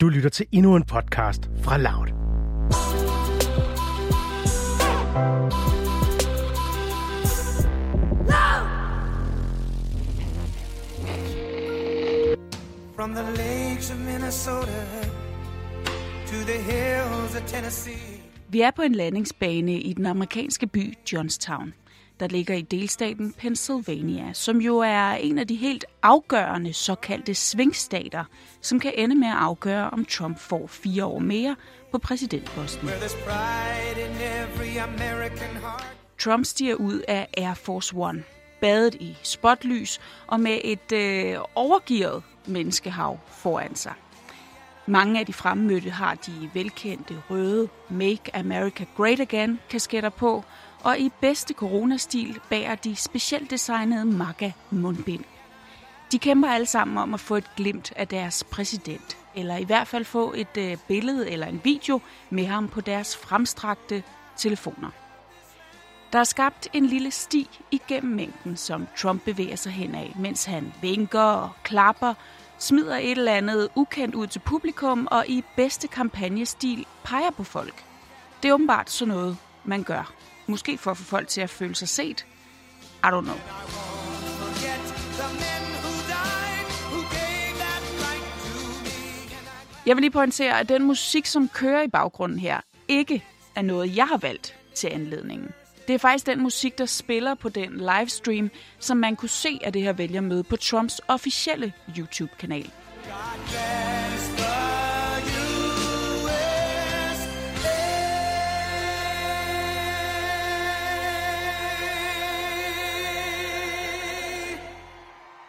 Du lytter til endnu en podcast fra Loud. From the lakes of Minnesota to the hills of Tennessee. Vi er på en landingsbane i den amerikanske by Johnstown, der ligger i delstaten Pennsylvania, som jo er en af de helt afgørende såkaldte svingstater, som kan ende med at afgøre, om Trump får fire år mere på præsidentposten. Trump stiger ud af Air Force One, badet i spotlys og med et øh, overgivet menneskehav foran sig. Mange af de fremmødte har de velkendte røde Make America Great Again kasketter på, og i bedste coronastil bærer de specielt designede MAGA mundbind. De kæmper alle sammen om at få et glimt af deres præsident, eller i hvert fald få et øh, billede eller en video med ham på deres fremstrakte telefoner. Der er skabt en lille sti igennem mængden, som Trump bevæger sig hen af, mens han vinker og klapper, smider et eller andet ukendt ud til publikum og i bedste kampagnestil peger på folk. Det er åbenbart sådan noget, man gør. Måske for at få folk til at føle sig set. I don't know. Jeg vil lige pointere, at den musik, som kører i baggrunden her, ikke er noget, jeg har valgt til anledningen. Det er faktisk den musik, der spiller på den livestream, som man kunne se af det her vælgermøde på Trumps officielle YouTube-kanal. God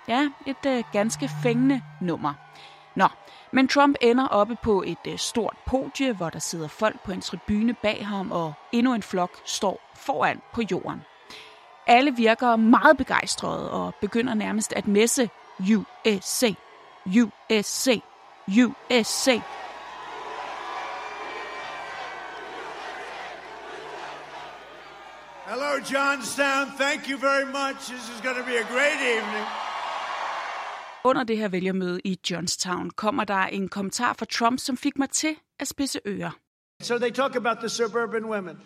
Ja, et øh, ganske fængende nummer. Nå, men Trump ender oppe på et øh, stort podie, hvor der sidder folk på en tribune bag ham, og endnu en flok står foran på jorden. Alle virker meget begejstrede og begynder nærmest at messe USA, USA, USA. Hello, Johnstown. Thank you very much. This is going to be a great evening. Under det her vælgermøde i Johnstown kommer der en kommentar fra Trump, som fik mig til at spidse ører. So they talk about the suburban women.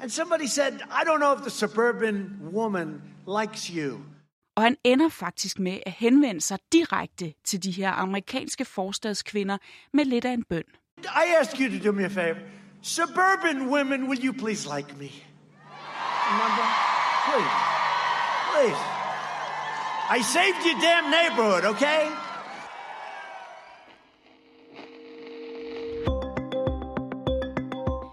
And somebody said, I don't know if the suburban woman likes you. Og han ender faktisk med at henvende sig direkte til de her amerikanske forstadskvinder med lidt af en bøn. I ask you to do me a favor. Suburban women, will you please like me? Remember? Please. Please. I saved your damn neighborhood, okay?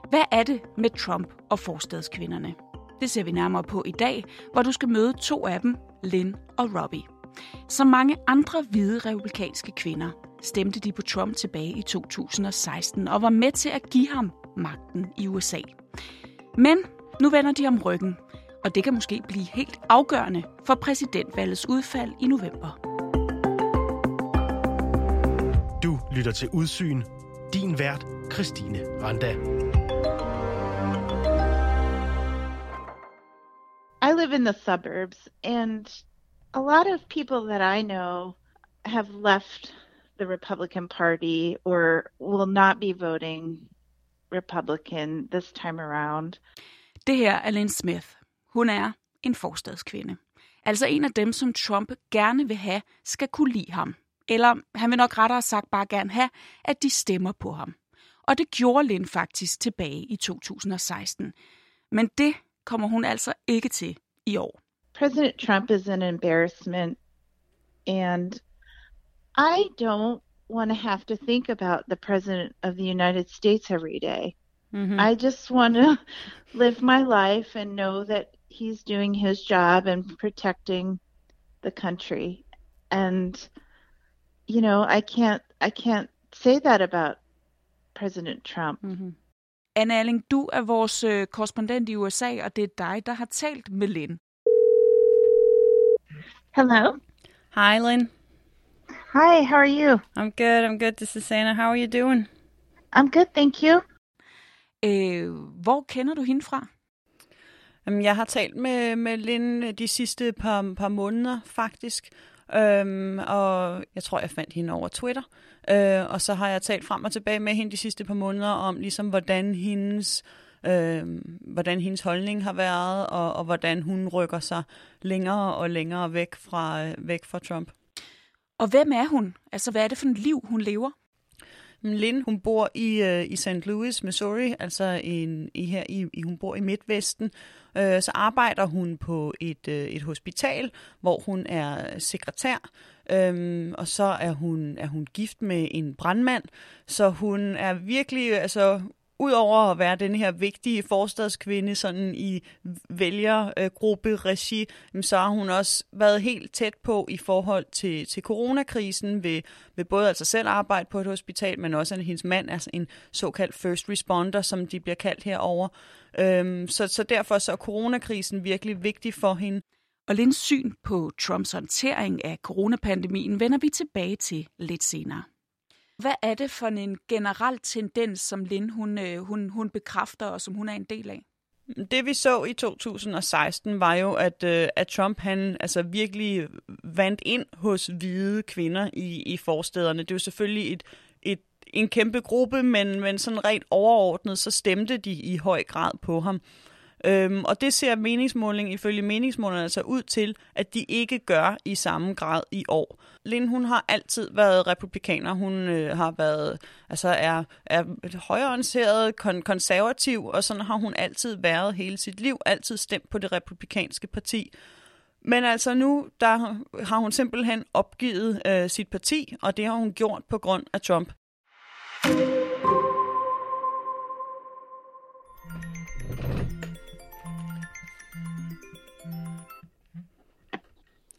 Hvad er det med Trump og forstadskvinderne? Det ser vi nærmere på i dag, hvor du skal møde to af dem, Lynn og Robbie. Som mange andre hvide republikanske kvinder stemte de på Trump tilbage i 2016 og var med til at give ham magten i USA. Men nu vender de om ryggen, og det kan måske blive helt afgørende for præsidentvalgets udfald i november. Du lytter til Udsyn. Din vært, Christine Randa. I live in the suburbs, and a lot of people that I know have left the Republican Party or will not be voting Republican this time around. Det her er Lynn Smith. Hun er en forstadskvinde. Altså en af dem, som Trump gerne vil have, skal kunne lide ham. Eller han vil nok rettere sagt bare gerne have, at de stemmer på ham. Og det gjorde Lynn faktisk tilbage i 2016. Men det kommer hun altså ikke til i år. President Trump is an embarrassment, and I don't want to have to think about the President of the United States every day. Mm-hmm. I just want to live my life and know that he's doing his job and protecting the country. And you know, I can't I can't say that about President Trump. Mm-hmm. Anna Alling, du er vores øh, korrespondent i USA, og det er dig, der har talt med Lynn. Hello. Hi, Lynn. Hi, how are you? I'm good. I'm good. This is Santa. How are you doing? I'm good, thank you. Øh, hvor kender du hende fra? Jamen, jeg har talt med, med Lynn øh, de sidste par, par måneder, faktisk. Øhm, og jeg tror, jeg fandt hende over Twitter. Øh, og så har jeg talt frem og tilbage med hende de sidste par måneder om, ligesom hvordan hendes, øh, hvordan hendes holdning har været, og, og hvordan hun rykker sig længere og længere væk fra, øh, væk fra Trump. Og hvem er hun? Altså, hvad er det for et liv, hun lever? Lynn, hun bor i, øh, i St. Louis, Missouri, altså en, i her i, i, hun bor i Midtvesten. Øh, så arbejder hun på et, øh, et hospital, hvor hun er sekretær. Øhm, og så er hun, er hun gift med en brandmand, så hun er virkelig, altså udover at være den her vigtige forstadskvinde sådan i vælgergruppe regi, så har hun også været helt tæt på i forhold til, til coronakrisen ved, ved både altså selv arbejde på et hospital, men også at hendes mand er en såkaldt first responder, som de bliver kaldt herover. Øhm, så, så derfor så er coronakrisen virkelig vigtig for hende. Og Linds syn på Trumps håndtering af coronapandemien vender vi tilbage til lidt senere. Hvad er det for en generel tendens, som Lind hun, øh, hun, hun bekræfter og som hun er en del af? Det vi så i 2016 var jo, at, øh, at Trump han altså virkelig vandt ind hos hvide kvinder i, i forstederne. Det er jo selvfølgelig et, et, en kæmpe gruppe, men, men sådan rent overordnet, så stemte de i høj grad på ham. Øhm, og det ser meningsmåling ifølge meningsmålerne altså ud til, at de ikke gør i samme grad i år. Lynn, hun har altid været republikaner. Hun øh, har været, altså er, er højreorienteret, kon- konservativ, og sådan har hun altid været hele sit liv. Altid stemt på det republikanske parti. Men altså nu, der har hun simpelthen opgivet øh, sit parti, og det har hun gjort på grund af Trump.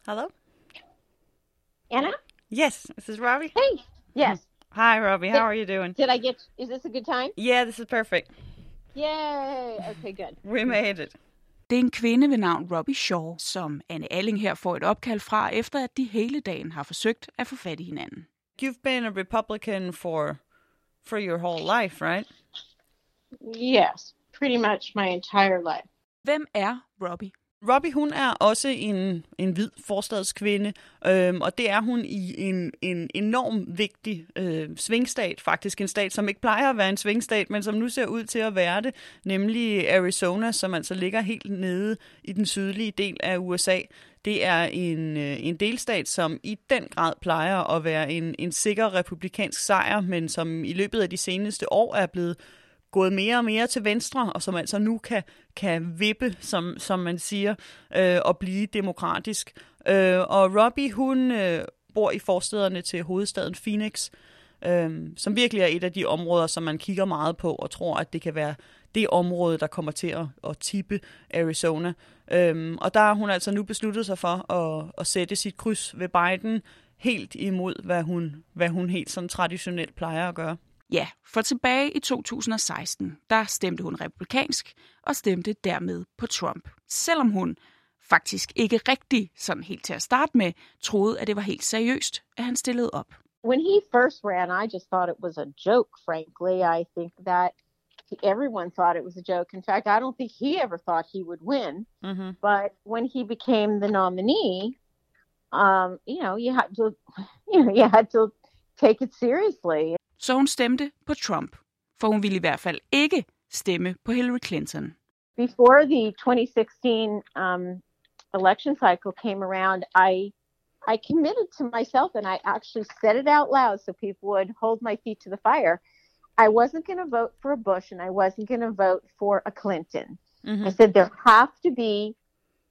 Hello? Anna? Yes, this is Robbie. Hey. Yes. Hi, Robbie. How are you doing? Did I get? Is this a good time? Yeah, this is perfect. Yay. Okay, good. We made it. Det er en kvinde ved navn Robbie Shaw, som Anne Alling her får et opkald fra, efter at de hele dagen har forsøgt at få fat i hinanden. You've been a Republican for for your whole life, right? Yes, pretty much my entire life. Hvem er Robbie? Robbie, hun er også en, en hvid forstadskvinde, øhm, og det er hun i en, en enorm vigtig øh, svingstat, faktisk en stat, som ikke plejer at være en svingstat, men som nu ser ud til at være det, nemlig Arizona, som altså ligger helt nede i den sydlige del af USA. Det er en, øh, en delstat, som i den grad plejer at være en, en sikker republikansk sejr, men som i løbet af de seneste år er blevet gået mere og mere til venstre, og som altså nu kan, kan vippe, som, som man siger, øh, og blive demokratisk. Øh, og Robbie, hun øh, bor i forstederne til hovedstaden Phoenix, øh, som virkelig er et af de områder, som man kigger meget på, og tror, at det kan være det område, der kommer til at, at tippe Arizona. Øhm, og der har hun altså nu besluttet sig for at, at sætte sit kryds ved Biden, helt imod, hvad hun, hvad hun helt sådan traditionelt plejer at gøre. Ja, for tilbage i 2016, der stemte hun republikansk og stemte dermed på Trump. Selvom hun faktisk ikke rigtig, sådan helt til at starte med, troede, at det var helt seriøst, at han stillede op. When he first ran, I just thought it was a joke, frankly. I think that everyone thought it was a joke. In fact, I don't think he ever thought he would win. Mm-hmm. But when he became the nominee, um, you know, you had to, you know, you had to take it seriously. Så hun stemte på Trump, for hun ville i hvert fald ikke stemme på Hillary Clinton. Before the 2016 um, election cycle came around, I I committed to myself and I actually said it out loud so people would hold my feet to the fire. I wasn't going to vote for a Bush and I wasn't going to vote for a Clinton. Mm-hmm. I said there have to be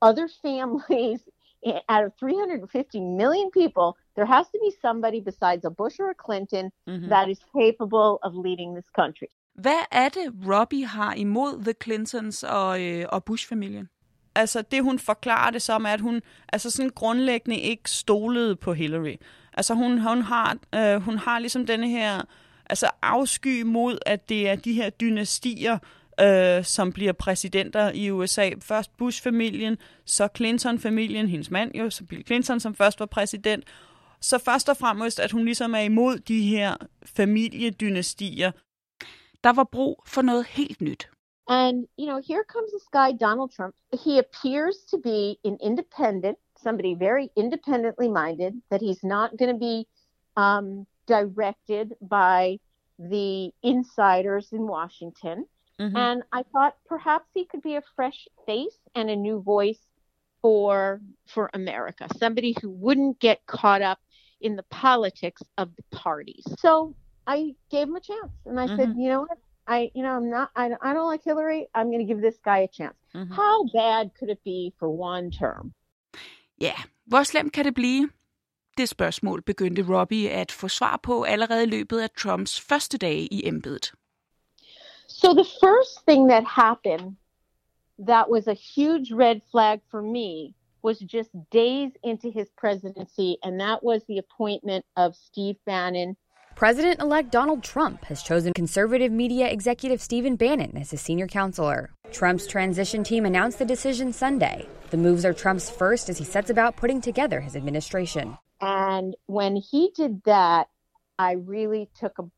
other families out of 350 million people. There has to be somebody besides a Bush or a Clinton Mm-hmm. that is capable of leading this country. Hvad er det, Robbie har imod The Clintons og, øh, og Bush-familien? altså det hun forklarer det som, er, at hun altså sådan grundlæggende ikke stolede på Hillary. Altså hun, hun, har, øh, hun har ligesom denne her altså afsky mod, at det er de her dynastier, øh, som bliver præsidenter i USA. Først Bush-familien, så Clinton-familien, hendes mand jo, så Bill Clinton, som først var præsident. Så først og fremmest, at hun ligesom er imod de her familiedynastier. Der var brug for noget helt nyt. And, you know, here comes this guy, Donald Trump. He appears to be an independent, somebody very independently minded, that he's not going to be um, directed by the insiders in Washington. Mhm. And I thought perhaps he could be a fresh face and a new voice for for America, somebody who wouldn't get caught up in the politics of the parties. So I gave him a chance, and I said, you know what, I you know I'm not I, I don't like Hillary. I'm going to give this guy a chance. Mhm. How bad could it be for one term? Ja, hvor slemt kan det blive? Det spørgsmål begyndte Robbie at få svar på allerede i løbet af Trumps første dage i embedet. So the first thing that happened that was a huge red flag for me was just days into his presidency, and that was the appointment of Steve Bannon President elect Donald Trump has chosen conservative media executive Stephen Bannon as his senior counselor. Trump's transition team announced the decision Sunday. The moves are Trump's first as he sets about putting together his administration. And when he did that, I really took a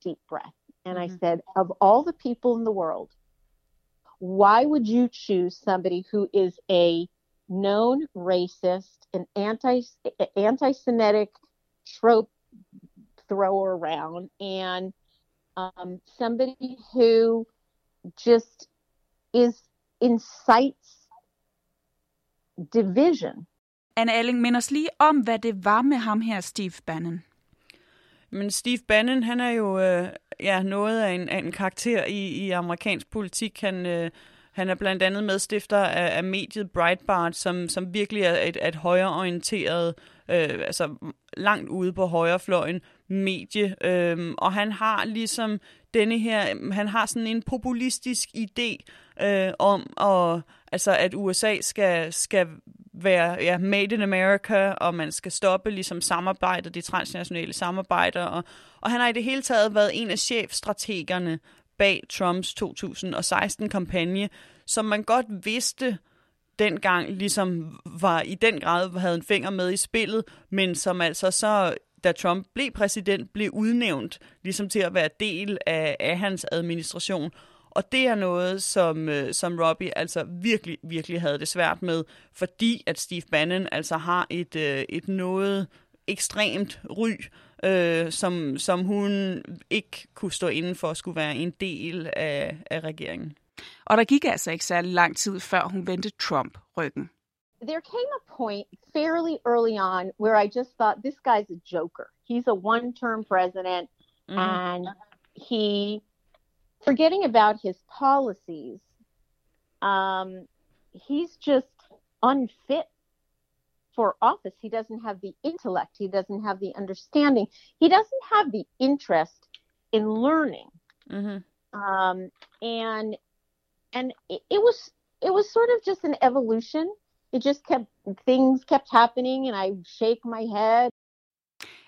deep breath and I mm-hmm. said, of all the people in the world, why would you choose somebody who is a known racist, an anti anti-Semitic trope thrower around, and um, somebody who just is incites division Anne Alling, mind os lige om, hvad det var med ham her, Steve Bannon. Men Steve Bannon, han er jo øh, ja, noget af en, af en karakter i, i amerikansk politik. Han, øh, han er blandt andet medstifter af, af mediet Breitbart, som, som virkelig er et, et højreorienteret, øh, altså langt ude på højrefløjen medie. Øh, og han har ligesom denne her, han har sådan en populistisk idé øh, om, at, altså, at USA skal, skal være ja, made in America, og man skal stoppe ligesom samarbejdet, de transnationale samarbejder, og, og han har i det hele taget været en af chefstrategerne bag Trumps 2016-kampagne, som man godt vidste dengang ligesom var i den grad havde en finger med i spillet, men som altså så da Trump blev præsident, blev udnævnt ligesom til at være del af, af hans administration. Og det er noget, som, øh, som Robbie altså virkelig, virkelig havde det svært med, fordi at Steve Bannon altså har et, øh, et noget ekstremt ry, øh, som, som hun ikke kunne stå inden for at skulle være en del af, af regeringen. Og der gik altså ikke særlig lang tid, før hun vendte Trump ryggen. there came a point fairly early on where I just thought this guy's a joker. He's a one term president and he, forgetting about his policies, um, he's just unfit for office. He doesn't have the intellect, he doesn't have the understanding, he doesn't have the interest in learning. Mm-hmm. Um, and and it, it was it was sort of just an evolution it just kept things kept happening and I shake my head.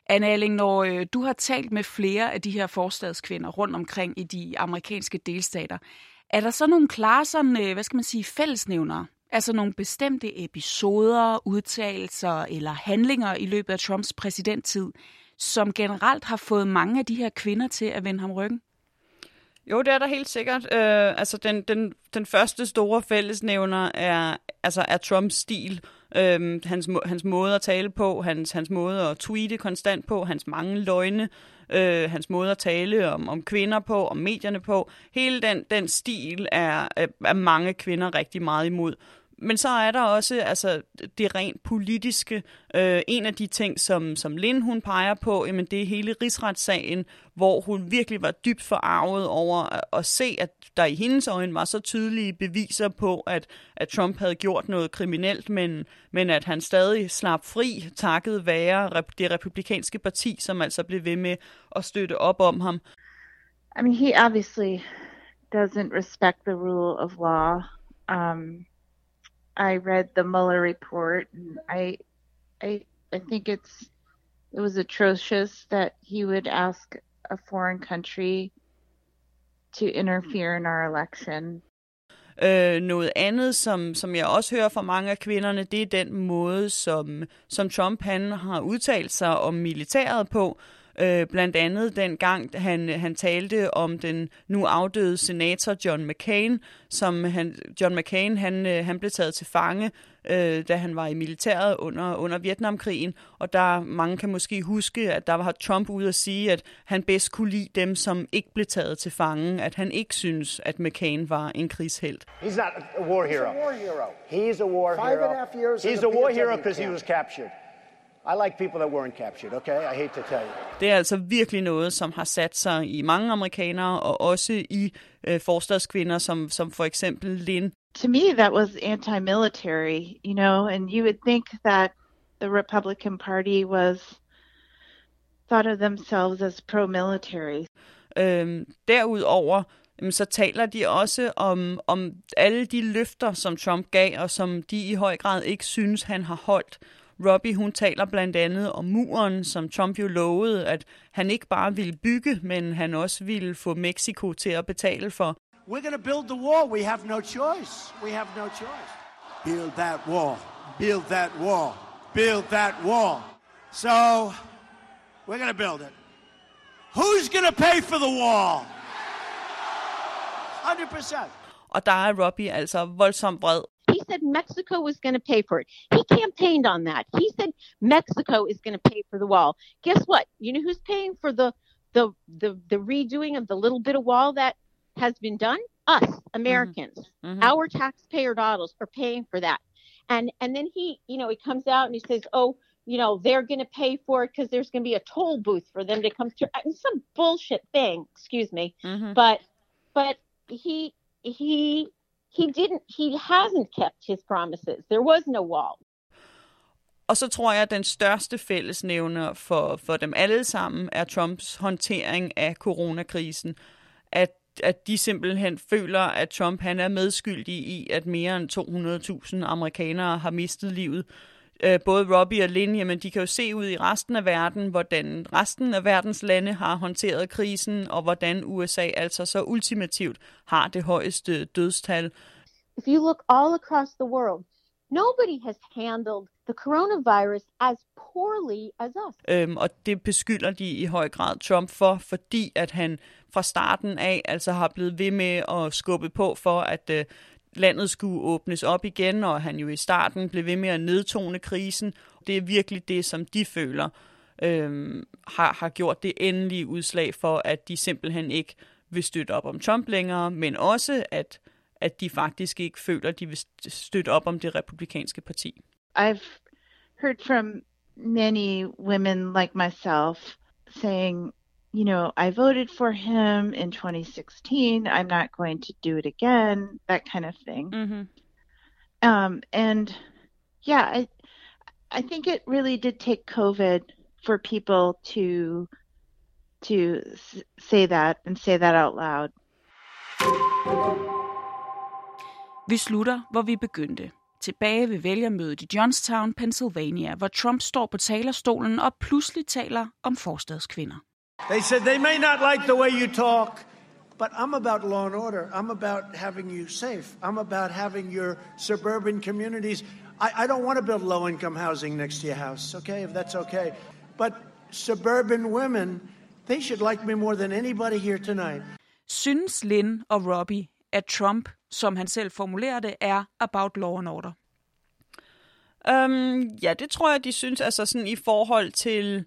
Anne Alling, når øh, du har talt med flere af de her forstadskvinder rundt omkring i de amerikanske delstater, er der så nogle klare sådan, øh, hvad skal man sige, fællesnævnere? Altså nogle bestemte episoder, udtalelser eller handlinger i løbet af Trumps præsidenttid, som generelt har fået mange af de her kvinder til at vende ham ryggen? Jo, det er der helt sikkert. Øh, altså, den, den, den første store fællesnævner er, altså, er Trumps stil. Øh, hans, hans måde at tale på, hans, hans måde at tweete konstant på, hans mange løgne, øh, hans måde at tale om, om kvinder på, om medierne på. Hele den, den stil er, er mange kvinder rigtig meget imod. Men så er der også altså, det rent politiske. Øh, en af de ting, som, som Lind hun peger på, jamen, det er hele rigsretssagen, hvor hun virkelig var dybt forarvet over at, at se, at der i hendes øjne var så tydelige beviser på, at, at Trump havde gjort noget kriminelt, men, men at han stadig slap fri, takket være det republikanske parti, som altså blev ved med at støtte op om ham. I mean, he obviously doesn't respect the rule of law. Um, i read the Mueller report, and I, I, I think it's it was atrocious that he would ask a foreign country to interfere in our election. Øh, noget andet, som, som jeg også hører fra mange af kvinderne, det er den måde, som, som Trump han har udtalt sig om militæret på. Øh, blandt andet den gang, han, han talte om den nu afdøde senator John McCain, som han, John McCain han, øh, han blev taget til fange, øh, da han var i militæret under, under Vietnamkrigen, og der mange kan måske huske, at der var Trump ude at sige, at han bedst kunne lide dem, som ikke blev taget til fange, at han ikke synes, at McCain var en krigshelt. He's not a war hero. He's a war hero. He's a war hero. He's a war hero because he was captured. I like people that weren't captured, okay? I hate to tell you. Det er altså virkelig noget, som har sat sig i mange amerikanere, og også i øh, forstadskvinder, som, som for eksempel Lynn. To me, that was anti-military, you know, and you would think that the Republican Party was thought of themselves as pro-military. Øhm, derudover så taler de også om, om alle de løfter, som Trump gav, og som de i høj grad ikke synes, han har holdt. Robbie, hun taler blandt andet om muren, som Trump jo lovede, at han ikke bare ville bygge, men han også ville få Mexico til at betale for. We're going to build the wall. We have no choice. We have no choice. Build that wall. Build that wall. Build that wall. So, we're going to build it. Who's going to pay for the wall? 100%. Og der er Robbie altså voldsomt vred. Said Mexico was going to pay for it. He campaigned on that. He said Mexico is going to pay for the wall. Guess what? You know who's paying for the the the, the redoing of the little bit of wall that has been done? Us, Americans. Mhm. Our taxpayer dollars are paying for that. And and then he, you know, he comes out and he says, "Oh, you know, they're going to pay for it because there's going to be a toll booth for them to come through." I mean, some bullshit thing. Excuse me, Mm-hmm. but but he he he didn't he hasn't kept his promises there was no wall Og så tror jeg, at den største fællesnævner for, for dem alle sammen er Trumps håndtering af coronakrisen. At, at de simpelthen føler, at Trump han er medskyldig i, at mere end 200.000 amerikanere har mistet livet. Øh, Både Robbie og Lynn, jamen, de kan jo se ud i resten af verden, hvordan resten af verdens lande har håndteret krisen, og hvordan USA altså så ultimativt har det højeste dødstal. if you look all across the world nobody has handled the coronavirus as poorly as us Øhm, og det beskylder de i høj grad Trump for, fordi at han fra starten af altså har blevet ved med at skubbe på for, at øh, landet skulle åbnes op igen, og han jo i starten blev ved med at nedtone krisen. Det er virkelig det, som de føler øh, har, har gjort det endelige udslag for, at de simpelthen ikke vil støtte op om Trump længere, men også at, at de faktisk ikke føler, at de vil støtte op om det republikanske parti. I've heard from many women like myself saying, you know, I voted for him in 2016. I'm not going to do it again, that kind of thing. Mm-hmm. Um, and yeah, I, I think it really did take COVID for people to to s- say that and say that out loud. Vi slutter, hvor vi begyndte. Tilbage ved vælgermødet i Johnstown, Pennsylvania, hvor Trump står på talerstolen og pludselig taler om forstadskvinder. They said they may not like the way you talk, but I'm about law and order. I'm about having you safe. I'm about having your suburban communities. I, I don't want to build low income housing next to your house, okay, if that's okay. But suburban women, they should like me more than anybody here tonight. Synes Lynn og Robbie, at Trump, som han selv formulerer det, er about law and order? Um, ja, det tror jeg, de synes, altså sådan i forhold til,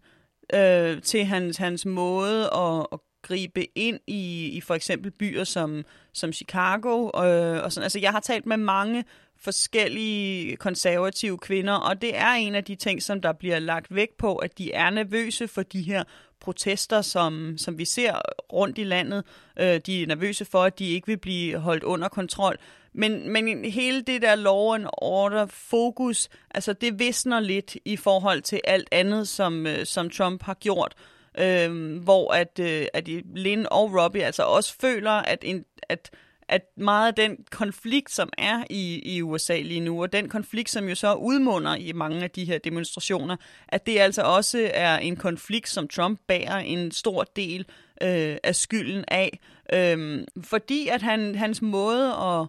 øh, til hans, hans måde at, at gribe ind i, i for eksempel byer som, som Chicago. Øh, og sådan. Altså, jeg har talt med mange forskellige konservative kvinder, og det er en af de ting, som der bliver lagt vægt på, at de er nervøse for de her protester, som, som vi ser rundt i landet. Øh, de er nervøse for, at de ikke vil blive holdt under kontrol. Men, men hele det der law and order fokus, altså det visner lidt i forhold til alt andet, som, øh, som Trump har gjort. Øhm, hvor at, øh, at Lynn og Robbie altså også føler, at, en, at at meget af den konflikt, som er i, i USA lige nu, og den konflikt, som jo så udmunder i mange af de her demonstrationer, at det altså også er en konflikt, som Trump bærer en stor del øh, af skylden af. Øhm, fordi at han, hans måde at,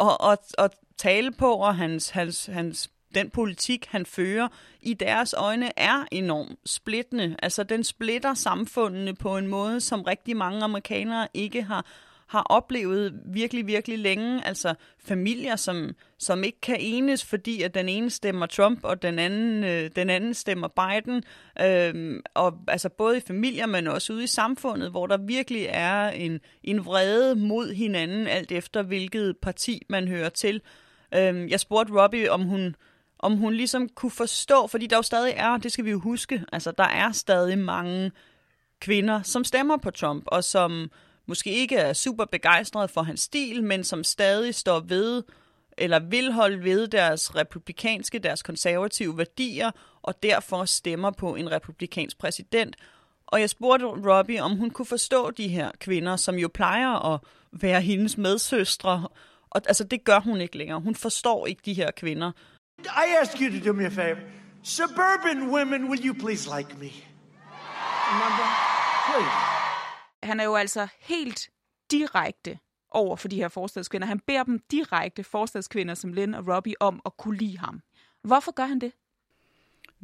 at, at, at tale på, og hans, hans, hans den politik, han fører, i deres øjne er enormt splittende. Altså, den splitter samfundene på en måde, som rigtig mange amerikanere ikke har har oplevet virkelig, virkelig længe. Altså familier, som, som ikke kan enes, fordi at den ene stemmer Trump, og den anden, øh, den anden stemmer Biden. Øhm, og altså både i familier, men også ude i samfundet, hvor der virkelig er en, en vrede mod hinanden, alt efter hvilket parti man hører til. Øhm, jeg spurgte Robbie, om hun om hun ligesom kunne forstå, fordi der jo stadig er, det skal vi jo huske, altså der er stadig mange kvinder, som stemmer på Trump, og som måske ikke er super begejstrede for hans stil, men som stadig står ved eller vil holde ved deres republikanske, deres konservative værdier, og derfor stemmer på en republikansk præsident. Og jeg spurgte Robbie, om hun kunne forstå de her kvinder, som jo plejer at være hendes medsøstre. Og altså, det gør hun ikke længere. Hun forstår ikke de her kvinder. I ask you to do me a favor. Suburban women, will you please like me? Remember? Please. Han er jo altså helt direkte over for de her forstadskvinder. Han beder dem direkte, forstadskvinder som Lynn og Robbie, om at kunne lide ham. Hvorfor gør han det?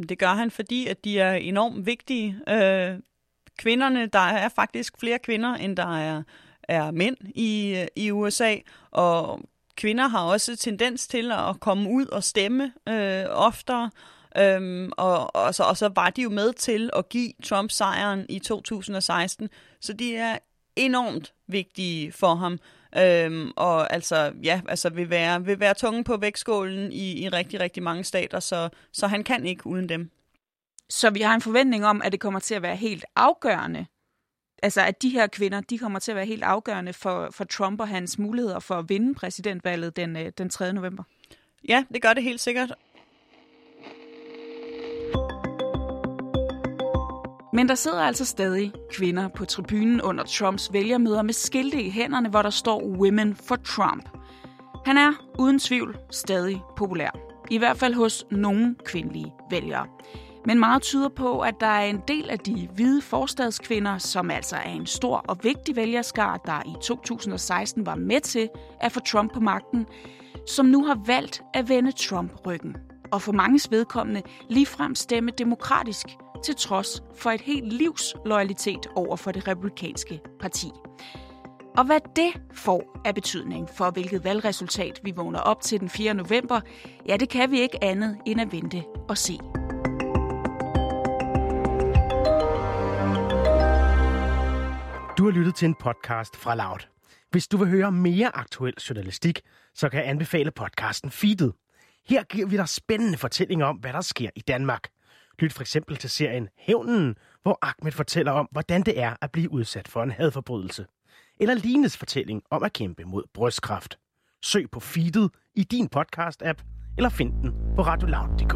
Det gør han, fordi at de er enormt vigtige. Øh, kvinderne, der er faktisk flere kvinder, end der er, er mænd i, øh, i USA, og kvinder har også tendens til at komme ud og stemme øh, oftere. Øhm, og, og, så, og så var de jo med til at give Trump sejren i 2016, så de er enormt vigtige for ham. Øhm, og altså, ja, altså vil være, vil være tunge på vægtskålen i, i rigtig, rigtig mange stater, så, så han kan ikke uden dem. Så vi har en forventning om, at det kommer til at være helt afgørende, altså at de her kvinder, de kommer til at være helt afgørende for, for Trump og hans muligheder for at vinde præsidentvalget den, øh, den 3. november. Ja, det gør det helt sikkert. Men der sidder altså stadig kvinder på tribunen under Trumps vælgermøder med skilte i hænderne, hvor der står Women for Trump. Han er uden tvivl stadig populær. I hvert fald hos nogle kvindelige vælgere. Men meget tyder på, at der er en del af de hvide forstadskvinder, som altså er en stor og vigtig vælgerskar, der i 2016 var med til at få Trump på magten, som nu har valgt at vende Trump ryggen. Og for manges vedkommende ligefrem stemme demokratisk til trods for et helt livs loyalitet over for det republikanske parti. Og hvad det får af betydning for, hvilket valgresultat vi vågner op til den 4. november, ja, det kan vi ikke andet end at vente og se. Du har lyttet til en podcast fra Loud. Hvis du vil høre mere aktuel journalistik, så kan jeg anbefale podcasten Feedet. Her giver vi dig spændende fortællinger om, hvad der sker i Danmark – Lyt for eksempel til serien Hævnen, hvor Ahmed fortæller om, hvordan det er at blive udsat for en hadforbrydelse. Eller Lines fortælling om at kæmpe mod brystkræft. Søg på feedet i din podcast-app, eller find den på radioloud.dk.